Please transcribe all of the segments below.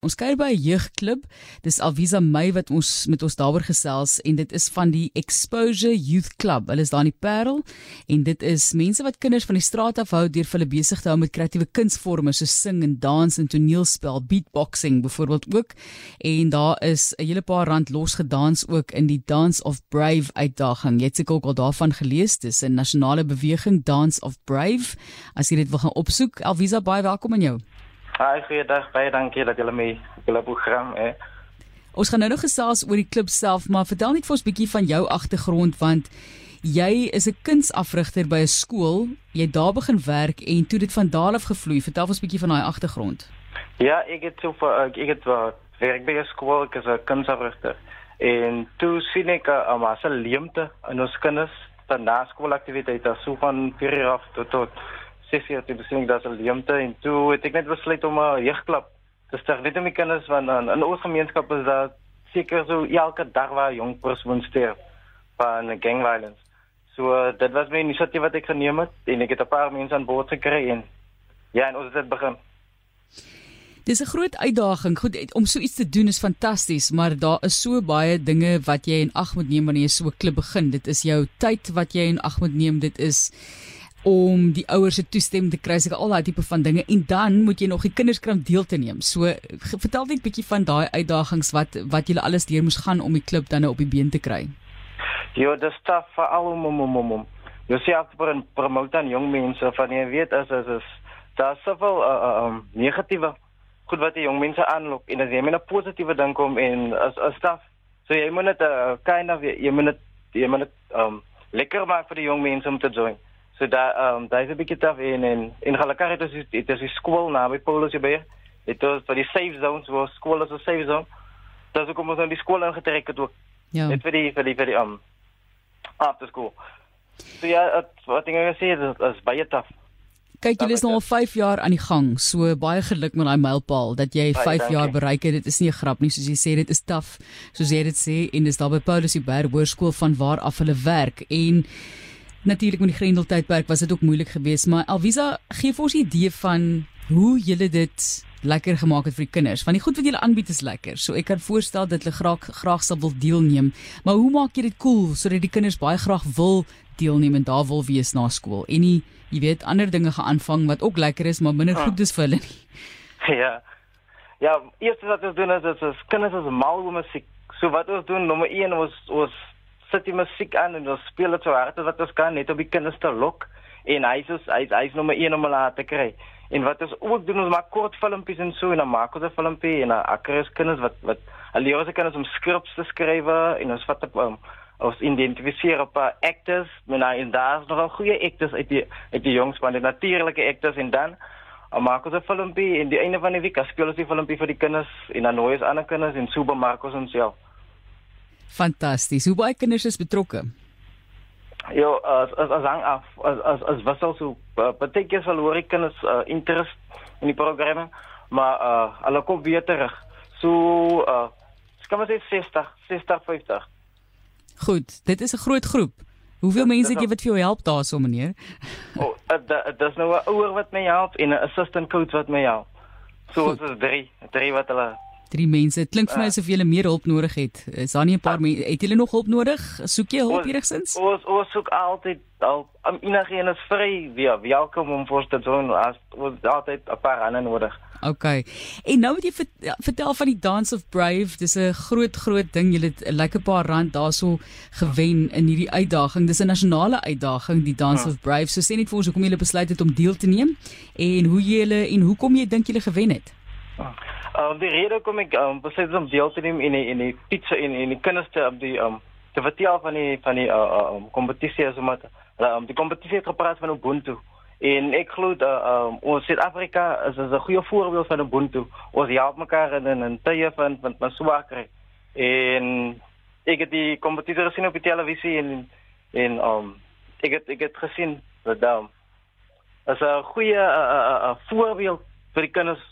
Ons kuier by 'n jeugklub. Dis Alvisa May wat ons met ons daaroor gesels en dit is van die Exposure Youth Club. Hulle is daar in die Parel en dit is mense wat kinders van die straat af hou deur hulle besig te hou met kreatiewe kunsvorme soos sing en dans en toneelspel, beatboxing byvoorbeeld ook. En daar is 'n hele paar rand losgedans ook in die Dance of Brave uitdaging. Jy het seker ook al daarvan gelees. Dis 'n nasionale beweging Dance of Brave. As jy dit wil gaan opsoek, Alvisa baie welkom aan jou. Hi, goeiedag. Baie dankie dat julle my julle program hè. Ons gaan nou nog gesels oor die klub self, maar vertel net vir ons bietjie van jou agtergrond want jy is 'n kunsafrigter by 'n skool. Jy het daar begin werk en toe dit van daar af gevloei. Vertel ons bietjie van daai agtergrond. Ja, ek het so vir ek het werk by 'n skool as 'n kunsafrigter. En toe sien ek 'n massa leemte in ons kinders van na skoolaktiwiteite so van 4 uur af tot tot sessie het besluit dat hulle leemte en toe het ek net besluit om 'n jeugklub te stig. Net om die kinders van in, in ons gemeenskap is daar seker so elke dag waar jong persoon sterf van gang violence. So dit was my inisiatief wat ek geneem het en ek het 'n paar mense aan boord gekry en ja, en ons het dit begin. Dis 'n groot uitdaging. Goed, om so iets te doen is fantasties, maar daar is so baie dinge wat jy in ag moet neem wanneer jy so 'n klub begin. Dit is jou tyd wat jy in ag moet neem. Dit is om die ouers se toestemming te kry, seker al daai tipe van dinge en dan moet jy nog die kinders kry om deel te neem. So vertel net 'n bietjie van daai uitdagings wat wat julle alles deur moes gaan om die klub dan nou op die been te kry. Ja, dis taaf vir al om om om om. Jy sien af vir promote aan jong mense van jy weet as as is daar soveel uh, uh, um, negatiewe goed wat die jong mense aanlok en as jy met 'n positiewe ding kom en as as staf so jy moet net 'n uh, kind of jy moet net jy moet net um lekker maak vir die jong mense om te join. So daar ehm um, daar is 'n bietjie taaf in en in gelukkig het ons dit is die skool naby Paulus hier. Dit is vir die safe zones waar skool is 'n safe zone. Daar sou kom ons aan die skool ingetrek het ook. Ja. Net vir die vir die vir die ehm um, after school. So ja, het, wat ek gesê het is baie taaf. Kyk, julle is nou al 5 jaar aan die gang. So baie geluk met daai mylpaal dat jy 5 jaar bereik het. Dit is nie 'n grap nie, soos jy sê, dit is taaf. Soos jy dit sê en dis daar by Paulus die Berg Hoërskool van waar af hulle werk en Natuurlik met die Grendel tydperk was dit ook moeilik geweest, maar Alvisa gee vir ons 'n idee van hoe julle dit lekker gemaak het vir die kinders. Want die goed wat julle aanbied is lekker. So ek kan voorstel dat hulle graag graag sal wil deelneem. Maar hoe maak jy dit cool sodat die kinders baie graag wil deelneem en daar wil wees na skool? En nie, jy weet, ander dinge gaan aanvang wat ook lekker is, maar minder goed is vir hulle nie. Ja. Ja, eers wat ons doen is dat ons kinders is mal oor musiek. So wat ons doen, nommer 1 ons ons sit die musiek aan en ons speel dit so hard as wat ons kan net om die kinders te lok en hy is hy is, hy is nommer 1 om hulle te kry. En wat ons ook doen ons maak kort filmpies en so en dan maak ons 'n filmpie en akkers kinders wat wat hulle leer ons kinders om skrips te skryf en ons vat op um, ons identifiseer op uh, actors, maar en daar's nog al goeie actors uit die uit die jongs van die natuurlike actors en dan Maar maak ons 'n filmpie en die einde van die week speel ons die filmpie vir die kinders en dan nooi ons ander kinders en so bemark ons onsself. Fantasties. Hoe baie kinders is betrokke? Ja, as as as hang af as as as was also baie keer verloor ek kinders uh, interest in die programme, maar uh hulle kom weer terug. So uh kan ons sê 60, 60, 50. Goed, dit is 'n groot groep. Hoeveel mense het jy wat vir jou help daarso meneer? O, oh, dit is nou 'n ouer wat my help en 'n assistant coach wat my help. So ons is 3, 3 wat hulle Drie mense. Dit klink vir my asof jy meer hulp nodig het. Is daar nie 'n paar mense? Het jy nog hulp nodig? Soek jy hulp enigsins? Ons ons soek altyd al um, enigiets is vry. Wie welkom om vir te doen as ons altyd 'n paar ander nodig. OK. En nou moet jy vertel van die Dance of Brave. Dis 'n groot groot ding. Jy het 'n lekker paar rand daarso gewen in hierdie uitdaging. Dis 'n nasionale uitdaging, die Dance hmm. of Brave. So sê net vir ons hoekom jy besluit het om deel te neem en hoe jy en hoekom jy dink jy gewen het. Hmm. Um, die rede kom ek um, besluit om deel te neem in die, in die pizza in in die kinders te op die um te vertel van die van die uh, uh, um, kompetisie as omdat um, die kompetisie het gepraat van Ubuntu en ek glo dat uh, um, ons Suid-Afrika is, is 'n goeie voorbeeld van Ubuntu. Ons help mekaar in in, in tye van van van swakker en ek het die kompetisie gesien op die televisie en en um ek het ek het gesien dat um, as 'n goeie uh, uh, uh, voorbeeld vir die kinders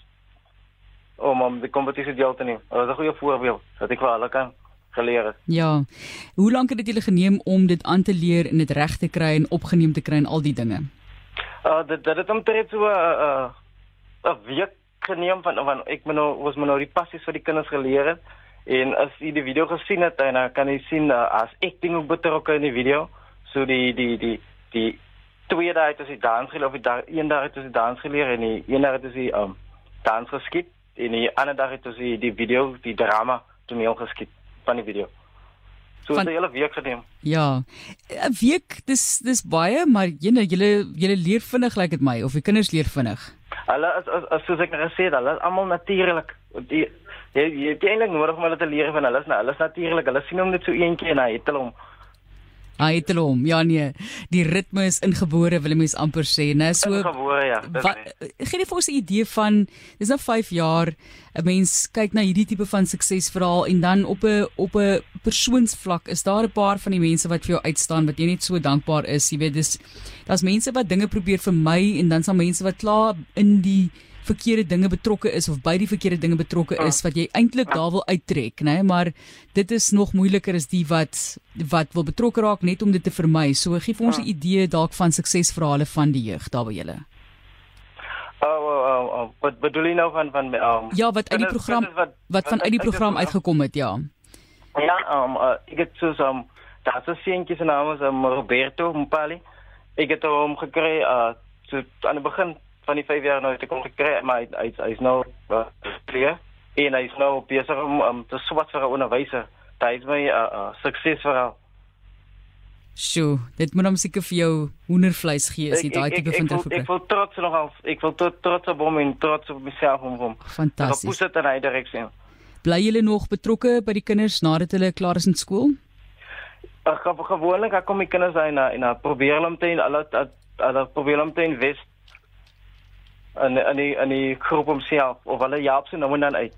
om om die kompetisie deel te neem. Dit was 'n goeie voorbeeld dat ek vir hulle kan geleer het. Ja. Hoe lank het dit julle geneem om dit aan te leer en dit reg te kry en opgeneem te kry en al die dinge? Uh dit dit het omtrent so 'n uh, 'n uh, week geneem van van ek moet nou was moet nou die passies vir die kinders geleer het en as jy die video gesien het dan kan jy sien uh, as ek ding ook betrokke in die video so die die die die twee dae het ons die dans geleer of die dag een dag het ons die dans geleer en die een dag het ons die um dans geskiet en die ander dag het ons die, die video die drama toneel geskiet van die video So van, 'n hele week geneem. Ja. 'n Week, dis dis baie, maar jene, julle julle leer vinnig lyk like dit my of die kinders leer vinnig. Hulle as as, as soos ek nou gesê het, hulle is almal natuurlik. Die jy jy het eintlik nodig om hulle te leer van hulle is nou, hulle is natuurlik. Hulle sien hom net so eentjie en hy het hulle hom Hy het hom. Ja nee, die ritme is ingebore, wil ek mens amper sê, né? So Ingebore, ja. Gee net vir ons 'n idee van dis nou 5 jaar 'n mens kyk na hierdie tipe van suksesverhaal en dan op 'n op 'n persoonsvlak is daar 'n paar van die mense wat vir jou uitstaan wat jy net so dankbaar is. Jy weet, dis daar's mense wat dinge probeer vermy en dan sal mense wat klaar in die verkeerde dinge betrokke is of by die verkeerde dinge betrokke is wat jy eintlik daar wil uittrek, né? Nee? Maar dit is nog moeiliker as die wat wat wil betrokke raak net om dit te vermy. So gee vir ons 'n idee dalk van suksesverhale van die jeug daar by julle. Oh, oh, oh, oh, wat bedoel jy nou van van um, Ja, wat uit die program wat wat van uit die program uitgekom het, ja. Ja, um uh, ek het so 'n um, daar's 'n seentjie se naam is um, Roberto Mpali. Ek het hom gekry uh so aan die begin van die 5 jaar nou het ek hom gekry, maar hy hy's hy nou klaar. Uh, en hy's nou besig om um, te swat vir 'n onderwyser. Dit is my uh, uh, suksesverhaal. Sjoe, dit moet hom seker vir jou hoendervleis gee as jy daai tipe van treffer kry. Ek wil trots nog al, ek wil tot trots op hom en trots op myself om hom. Fantasties. Hoe sit hy direk sien? Bly julle nog betrokke by die kinders nadat hulle klaar is in skool? Ek gaan gewoonlik kom die kinders hy na en probeer hulle om te hulle hulle probeer om te invest in in die in die groep homself of hulle help se nou en dan uit.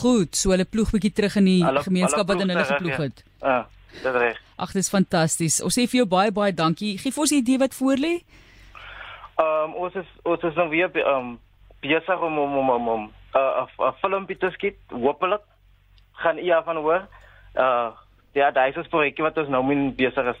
Goed, so hulle ploeg bietjie terug in die alle, gemeenskap wat in hulle geploeg het. Ja, dit is reg. Ag, dis fantasties. Ons sê vir jou baie baie dankie. Vir ons 'n idee wat voor lê. Ehm um, ons is ons is nou weer ehm um, besig om om om om 'n uh, 'n film te skiet. Hoopelik gaan u af van hoor. Uh ja, daai is 'n projek wat ons nou min besig is.